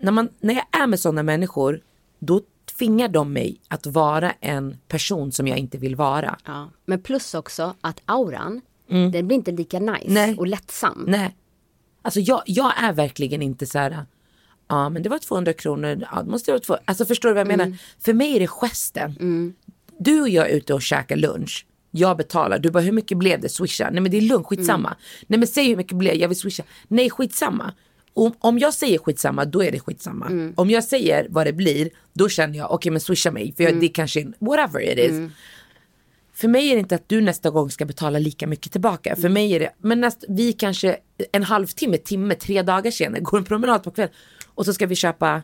när, man, när jag är med sådana människor, då tvingar de mig att vara en person som jag inte vill vara. Ja. Men plus också att auran, den blir inte lika nice Mm. Nej. och lättsam. Nej. Alltså jag, jag är verkligen inte så här, ja men det var 200 kronor, ja det måste vara två. Alltså förstår du vad jag menar? För mig är det gesten. Du och jag är ute och käkar lunch. Jag betalar. Du bara, hur mycket blev det? Swisha. Nej men det är lugnt, skitsamma. Nej men säg hur mycket blev? Jag vill swisha. Nej skitsamma. Om, om jag säger skitsamma, då är det skitsamma. Om jag säger vad det blir, då känner jag, okej men swisha mig. För jag, det kanske är, whatever it is. För mig är det inte att du nästa gång ska betala lika mycket tillbaka. För mig är det, men näst, vi kanske en halvtimme, timme, tre dagar senare går en promenad på kväll och så ska vi köpa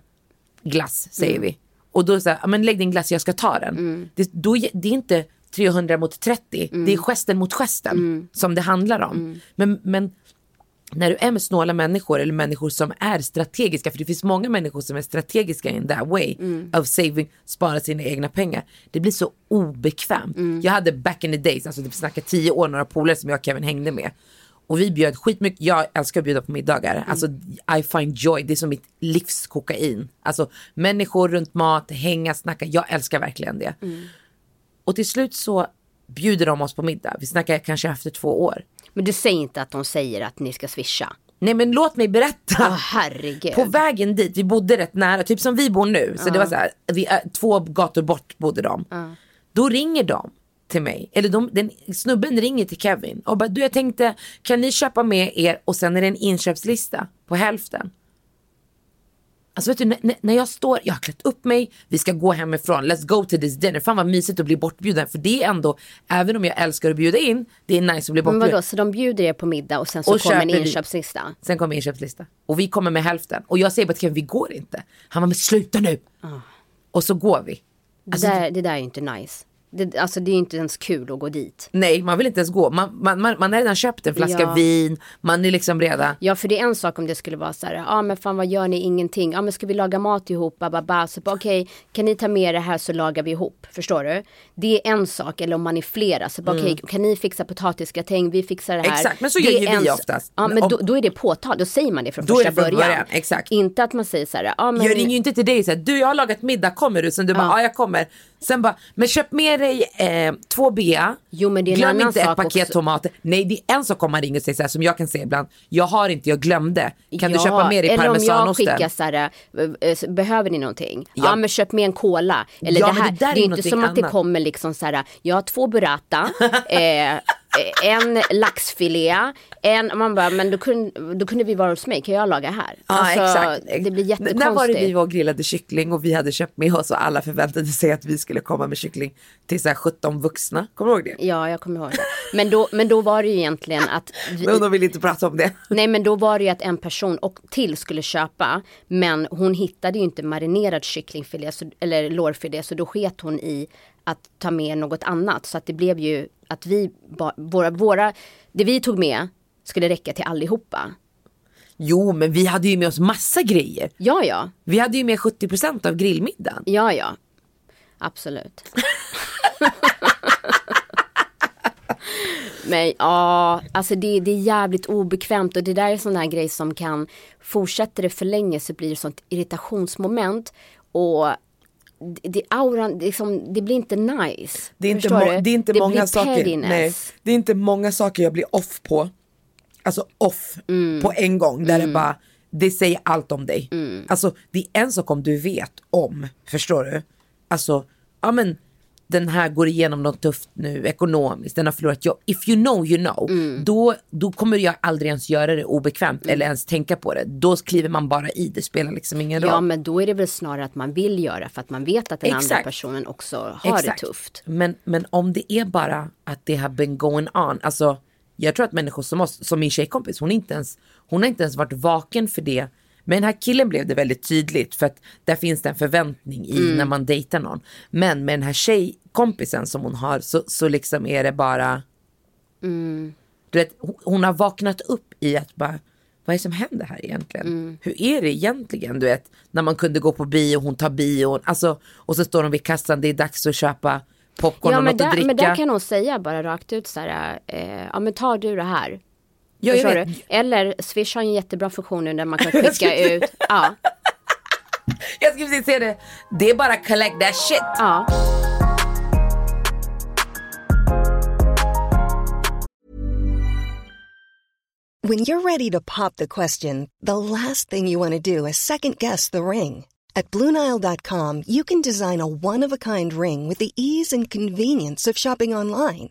glass, säger vi. Och då säger men lägg din glass, jag ska ta den. Det, då, det är inte 300 mot 30, det är gesten mot gesten som det handlar om. Men, men när du är med snåla människor eller människor som är strategiska, för det finns många människor som är strategiska in that way of saving, spara sina egna pengar. Det blir så obekvämt. Jag hade back in the days, alltså vi snackar tio år, några polare som jag och Kevin hängde med. Och vi bjöd skitmycket, jag älskar att bjuda på middagar. Alltså I find joy, det är som mitt livs kokain. Alltså människor runt mat, hänga, snacka, jag älskar verkligen det. Och till slut så bjuder de oss på middag, vi snackar kanske efter två år. Men du säger inte att de säger att ni ska swisha. Nej men låt mig berätta. Herregud. På vägen dit, vi bodde rätt nära, typ som vi bor nu. Så det var så här, vi är, två gator bort bodde de. Då ringer de till mig, eller de, den, snubben ringer till Kevin och bara du jag tänkte kan ni köpa med er och sen är det en inköpslista på hälften. Alltså vet du, när, när jag står, jag har klätt upp mig, vi ska gå hemifrån, let's go to this dinner. Fan vad mysigt att bli bortbjuden. För det är ändå, även om jag älskar att bjuda in, det är nice att bli Men bortbjuden. vadå, så de bjuder er på middag och sen så Och kommer en köper vi. inköpslista? Sen kommer inköpslista. Och vi kommer med hälften. Och jag säger bara till Kevin, vi går inte. Han var men sluta nu. Och så går vi. Det, där, det där är inte nice. Det, alltså det är ju inte ens kul att gå dit. Nej, man vill inte ens gå. Man, man, man, man har redan köpt en flaska Ja. vin, man är liksom redan... Ja för det är en sak om det skulle vara så här, ja ah, men fan vad gör ni ingenting, ja ah, men ska vi laga mat ihop, bababa, så okej kan ni ta med det här så lagar vi ihop, förstår du? Det är en sak, eller om man är flera, så bara, okej kan ni fixa potatisgratäng, vi fixar det här. Mm. Exakt, men så gör ju vi oftast. Ja men Om- då, då är det påtal, då säger man det från Då första från början. början, exakt. Inte att man säger så här, ja ah, men Jag ringer ju inte till dig och säger du jag har lagat middag, kommer du? Sen du bara ja jag kommer. Sen bara men köp med dig eh, två bea. Jo, men det är en Glöm annan inte ett sak paket också. tomater. Nej det är en sak om man ringer och säger så här som jag kan säga ibland. Jag har inte, jag glömde. Kan du Ja, köpa med dig Eller om jag parmesanosten? skickar så här, eh, eh, behöver ni någonting? Ja, Ja. men köp med en cola. Eller Ja, det men här, det där är är inte någonting som att det annat. kommer liksom så här, jag har två burrata, eh, en laxfilé, en, man bara, men då kunde, då kunde vi vara hos mig, kan jag laga här? Ja Alltså, exakt. Det blir jättekonstigt. När var det vi var och grillade kyckling och vi hade köpt med oss och alla förväntade sig att vi skulle komma med kyckling till så här 17 vuxna. Kommer du ihåg det? Ja, jag kommer ihåg det. Men då, men då var det ju egentligen att vi, Men de vill inte prata om det. Nej men då var det ju att en person och till skulle köpa men hon hittade ju inte marinerad kycklingfilé så, eller lårfilé så då sket hon i att ta med något annat så att det blev ju att vi, våra, våra, det vi tog med skulle räcka till allihopa. Jo men vi hade ju med oss massa grejer. Ja ja, Vi hade ju med 70% av grillmiddagen. ja ja, absolut. Men ja, alltså det, det är jävligt obekvämt och det där är sån här grej som kan, fortsätter det för länge så blir det sånt irritationsmoment och det, auran, liksom, det blir inte nice. Det är inte, må- det är inte det många saker. Nej, det är inte många saker jag blir off på. Alltså off Mm. på en gång där det bara, det säger allt om dig. Mm. Alltså det är en sak om du vet om, förstår du? Alltså, ja men den här går igenom något tufft nu ekonomiskt, den har förlorat jobb. If you know you know, Mm. då, då kommer jag aldrig ens göra det obekvämt eller ens tänka på det. Då kliver man bara i, det spelar liksom ingen roll. Ja men då är det väl snarare att man vill göra för att man vet att den andra Exakt. personen också har Exakt. det tufft. Men, men om det är bara att det har been going on, alltså jag tror att människor som oss, som min tjejkompis, hon, inte ens, hon har inte ens varit vaken för det. Men den här killen blev det väldigt tydligt för att där finns det en förväntning i Mm. när man dejtar någon. Men med den här tjejkompisen som hon har så, så liksom är det bara, Mm. du vet, hon- har vaknat upp i att bara, vad är det som händer här egentligen? Mm. Hur är det egentligen? Du vet, när man kunde gå på bio, hon tar bio, alltså, och så står de vid kassan, det är dags att köpa popcorn Ja och något att där, dricka. men där kan hon säga bara rakt ut så här, eh, ja men tar du det här? Ja, jag vet. Eller Swish har en jättebra funktion nu där man kan skicka skulle- ut, ja, Jag ska precis säga det. Det är bara collect that shit. ja. When you're ready to pop the question, the last thing you want to do is second guess the ring. At Bluenile.com, you can design a one of a kind ring with the ease and convenience of shopping online.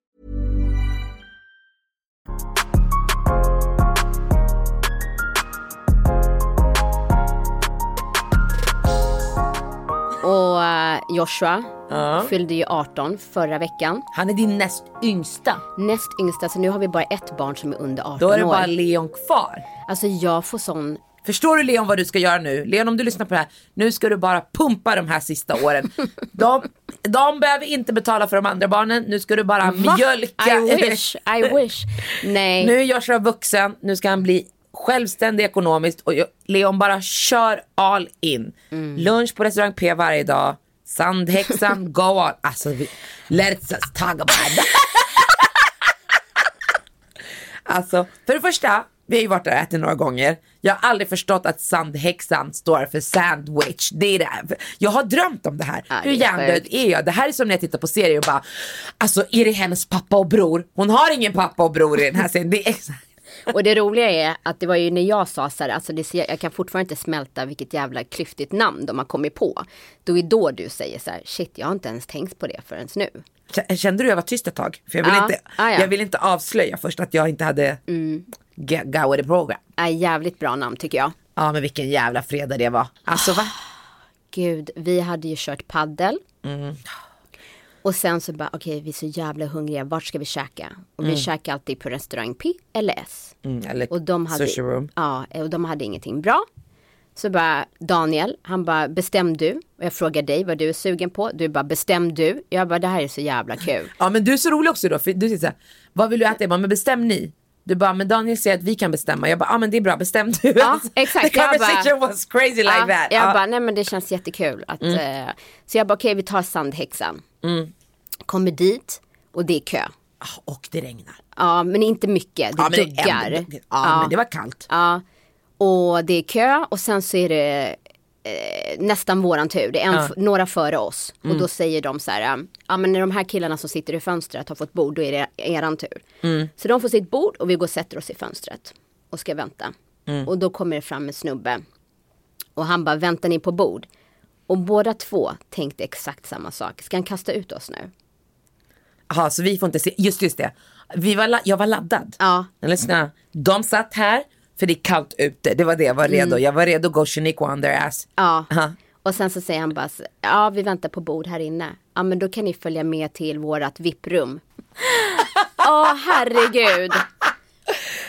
Och eh, Joshua Ja. fyllde ju 18 förra veckan. Han är din näst yngsta. Näst yngsta, så nu har vi bara ett barn som är under 18 Då är det år. bara Leon kvar. Alltså jag får sån Förstår du Leon vad du ska göra nu? Leon om du lyssnar på det här, nu ska du bara pumpa de här sista åren. De, de behöver inte betala för de andra barnen, nu ska du bara mjölka. I wish, I wish. Nej. Nu är Joshua vuxen, nu ska han bli självständig ekonomiskt och jag- Leon bara kör all in. Mm. Lunch på restaurang P varje dag, Sandhäxan, go on. Alltså vi, let's just talk about that. Alltså, för det första, Vi har ju varit där och ätit några gånger. Jag har aldrig förstått att sandhäxan står för sandwich. Det är det. Jag har drömt om det här. Ja, Hur hjärndöd är jag? Det här är som när jag tittar på serier och bara, alltså är det hennes pappa och bror? Hon har ingen pappa och bror i den här serien. Det är exakt. Och det roliga är att det var ju när jag sa så här, alltså det, jag kan fortfarande inte smälta vilket jävla klyftigt namn de har kommit på. Då är då du säger så här, shit jag har inte ens tänkt på det förrän nu. Kände du jag var tyst ett tag? För jag vill, Ja. inte, Ah, ja. Mm. jag vill inte avslöja först att jag inte hade get go with the program. Är jävligt bra namn tycker jag. Ja men vilken jävla fredag det var. Alltså va? Gud, vi hade ju kört paddel. Mm. Och sen så bara, okej vi är så jävla hungriga, vart ska vi käka? Och vi käkar alltid på restaurang P eller S. Mm, eller Och de hade, sushi room. Ja, och de hade ingenting bra. Så bara Daniel, han bara bestäm du. Och jag frågar dig vad du är sugen på. Du bara bestäm du. Jag bara det här är så jävla kul. Ja men du är så rolig också då, för du säger såhär, vad vill du äta? Jag bara, men bestäm ni. Du bara, men Daniel säger att vi kan bestämma. Jag bara, ja ah, men det är bra, bestäm du. Ja, exakt. The conversation bara- was crazy like Ja, that. Jag Ja. bara, nej men det känns jättekul. Att, Mm. eh, så jag bara, okej vi tar sandhäxan. Kommer dit och det är kö. Ah, Och det regnar. Ja men inte mycket, det Ja, men, det, duggar. ändå- ja, men det var kallt. Ja, och det är kö och sen så är det eh, nästan våran tur. Det är en, f- några före oss. Och då säger de så här, ja men när de här killarna som sitter i fönstret har fått bord, då är det eran tur. Så de får sitt bord och vi går och sätter oss i fönstret och ska vänta. Och då kommer det fram en snubbe. Och han bara, väntar ni på bord? Och båda två tänkte exakt samma sak. Ska han kasta ut oss nu? Jaha, så vi får inte se, just just det. Vi var, jag var laddad. Ja. Men lyssna, de satt här för det är kallt ute. Det var det jag var redo. Jag var redo att gå Shaniqua on their ass. Mm. Ja. Aha. Och sen så säger han bara, så- ja vi väntar på bord här inne. Ja men då kan ni följa med till vårat VIP-rum. Åh herregud.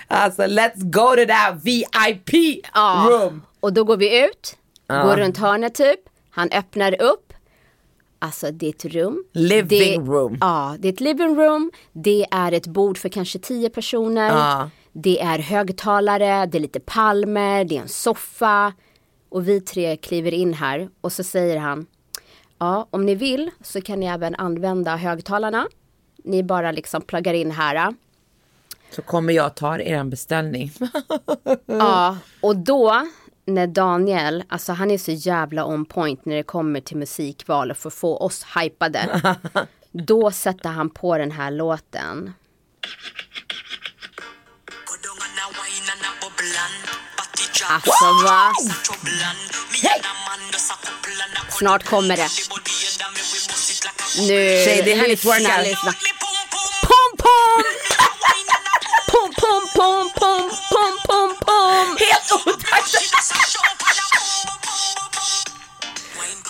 Alltså let's go to that VIP Ja. room. Och då går vi ut, går runt hörnet typ. Han öppnar upp. Alltså det är ett rum. Living det, room. Ja, det är ett living room. Det är ett bord för kanske tio personer. Ja. Det är högtalare, det är lite palmer, det är en soffa. Och vi tre kliver in här och så säger han Ja, om ni vill så kan ni även använda högtalarna. Ni bara liksom pluggar in här. Så kommer jag ta er beställning. Ja, och då när Daniel, alltså han är så jävla on point när det kommer till musikval och för att få oss hypade. då sätter han på den här låten. Alltså va? Snart kommer det. Nu, Tjej, det är här ni lyssna, pom, pom, pom, pom, pom, pom! Helt otakt!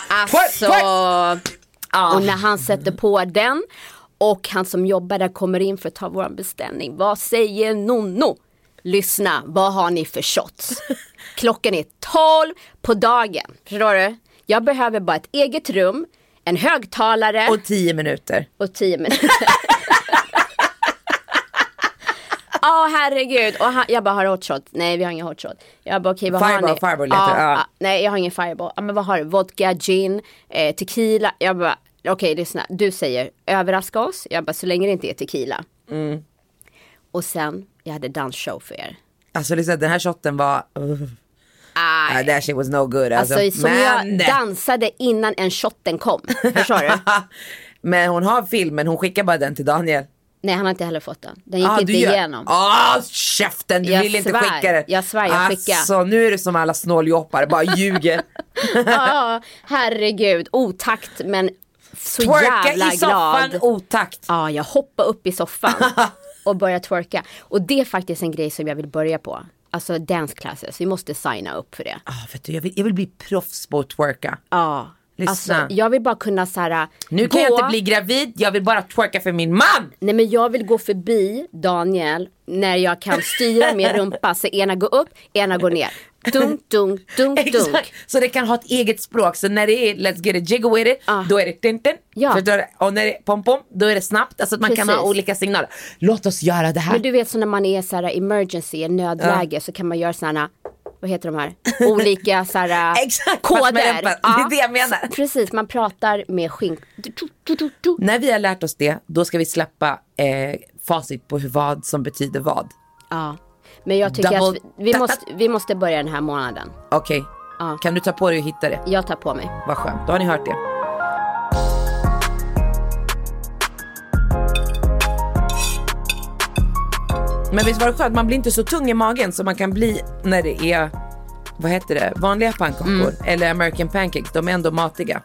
Alltså, Twerk, och när han sätter på den och han som jobbar där kommer in för att ta vår beställning. Vad säger Nonno? Lyssna, vad har ni för shots? Klockan är 12 på dagen. Förstår du? Jag behöver bara ett eget rum, en högtalare Och tio minuter. och 10 minuter. Ja herregud. Och han, jag bara har du hot shot? Nej vi har ingen hot shot. Jag bara okej vad har Fireball, ni? fireball letar, ja. ja, Nej jag har ingen fireball. Ja, men vad har du? Vodka, gin, eh, tequila. Jag bara okej lyssna. Du säger överraska oss. Jag bara så länge det inte är tequila. Mm. Och sen jag hade dansshow för er. Alltså liksom, den här shotten var... Uh, Aj. that shit was no good. Alltså, Alltså som men, jag dansade innan en shotten kom. Förstår du? men hon har filmen, hon skickar bara den till Daniel. Nej han har inte heller fått den. Den gick Ah, inte du gör- igenom. Ah, käften, du Jag vill inte svär. skicka den. Jag svär, jag skickar. Alltså nu är det som alla snåljoppar, bara ljuger. Ja, herregud. Otakt men så Twerka jävla i soffan, glad. otakt. Ja, jag hoppar upp i soffan och börjar twerka. Och det är faktiskt en grej som jag vill börja på. Alltså dance classes, vi måste signa upp för det. Ah, vet du, jag, vill, jag vill bli proffs på att twerka. Ja. Lyssna. Alltså, jag vill bara kunna så här, Nu gå. kan jag inte bli gravid, jag vill bara twerka för min man. Nej men jag vill gå förbi Daniel när jag kan styra min rumpa så ena går upp, ena går ner. Dunk, dunk, dunk, dunk. Exakt, så det kan ha ett eget språk. Så när det är let's get a jiggle with it, Ah. då är det tintin. Ja. Förstår du? Och när det är pom pom, då är det snabbt. Alltså att man kan ha Precis. olika signaler. Låt oss göra det här. Men du vet så när man är så här emergency, nödläge så kan man göra sådana vad heter de här, olika så här, Exakt, fast med koder. Det är det jag menar. Precis, man pratar med skink. Du, du, du, du. När vi har lärt oss det, då ska vi släppa eh, facit på hur vad som betyder vad. Ja. Men jag tycker Double- att vi, vi, måste, vi måste börja den här månaden. Okej, Ja. kan du ta på dig och hitta det? Jag tar på mig. Vad skönt, då har ni hört det. Men visst var det skönt, man blir inte så tung i magen som man kan bli när det är, vad heter det, vanliga pannkakor eller American pancakes. De är ändå matiga.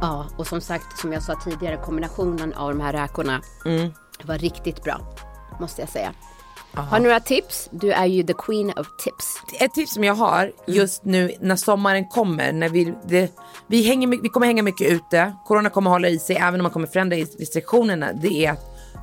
Ja, och som sagt, som jag sa tidigare, kombinationen av de här räkorna Mm. var riktigt bra. Måste jag säga. Har du några tips? Du är ju the queen of tips. Ett tips som jag har just nu när sommaren kommer, när vi, det, vi, hänger, vi kommer hänga mycket ute, corona kommer hålla i sig även om man kommer förändra i restriktionerna, det är att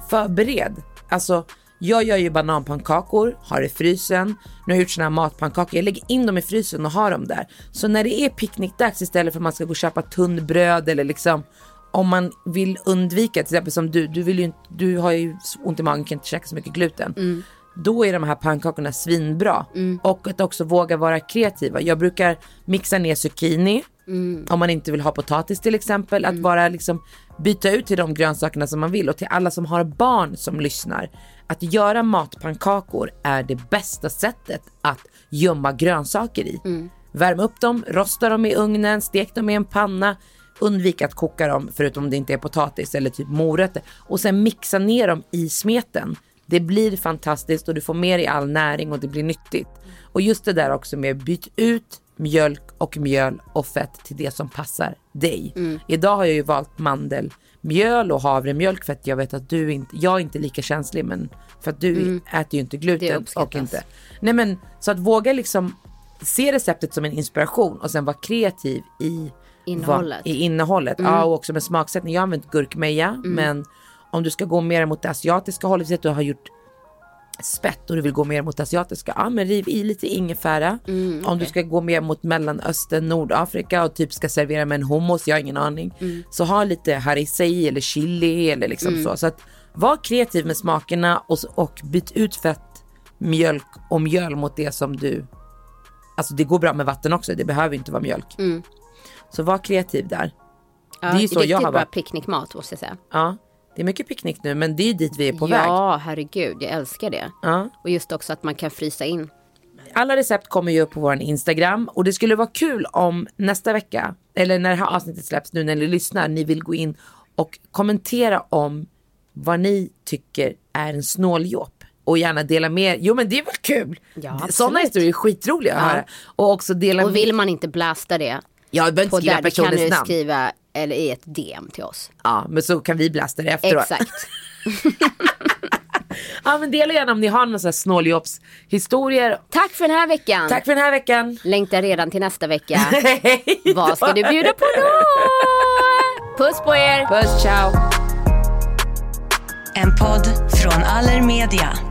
förbered. Alltså jag gör ju bananpannkakor, har i frysen, nu har jag gjort såna här matpannkakor, jag lägger in dem i frysen och har dem där. Så när det är picknickdags istället för att man ska gå och köpa tunnbröd eller liksom om man vill undvika, till exempel som du, du, vill ju, inte- du har ju ont i magen, kan inte käka så mycket gluten. Då är de här pannkakorna svinbra. Och att också våga vara kreativa. Jag brukar mixa ner zucchini, om man inte vill ha potatis till exempel. Att bara liksom byta ut till de grönsakerna som man vill. Och till alla som har barn som lyssnar. Att göra matpannkakor är det bästa sättet att gömma grönsaker i. Värm upp dem, rosta dem i ugnen, stek dem i en panna. Undvik att koka dem förutom det inte är potatis eller typ morötter. Och sen mixa ner dem i smeten. Det blir fantastiskt och du får med dig all näring och det blir nyttigt. Och just det där också med byt ut mjölk och mjöl och fett till det som passar dig. Idag har jag ju valt mandelmjöl och havremjölk för att jag vet att du inte, jag är inte lika känslig men för att du äter ju inte gluten och inte. Nej men så att våga liksom se receptet som en inspiration och sen vara kreativ i Innehållet. vad- I innehållet, ja och också med smaksättning. Jag har använt gurkmeja men om du ska gå mer mot det asiatiska hållet, så att du har gjort spett och du vill gå mer mot asiatiska, ja men riv i lite ingefära. Om du ska gå mer mot mellanöstern, Nordafrika och typ ska servera med en hummus, jag har ingen aning. Så ha lite harissa i eller chili eller liksom så. Så att var kreativ med smakerna och, och byt ut fett, mjölk och mjöl mot det som du Alltså det går bra med vatten också, det behöver inte vara mjölk. Så var kreativ där. Ja, Det är ju så riktigt jag har bra varit. picknickmat måste jag säga. Ja, det är mycket picknick nu men det är dit vi är på väg. ja, herregud, jag älskar det. Ja. Och just också att man kan frysa in. Alla recept kommer ju upp på vår Instagram och det skulle vara kul om nästa vecka, eller när det här avsnittet släpps nu när ni lyssnar, ni vill gå in och kommentera om vad ni tycker är en snåljåp. Och gärna dela med Jo men det är väl kul? Ja. Sådana historier är skitroliga att Ja. höra. Och också dela Och vill man inte blasta det Ja, du behöver inte skriva där, då kan personens du namn. skriva eller i ett DM till oss. Ja, men så kan vi blasta det efteråt. Exakt. Ja men dela gärna om ni har några sådana snåljåpshistorier. Tack för den här veckan. Tack för den här veckan. Längtar redan till nästa vecka. Vad ska du bjuda på då? Puss på er. Puss, ciao. En podd från Allermedia.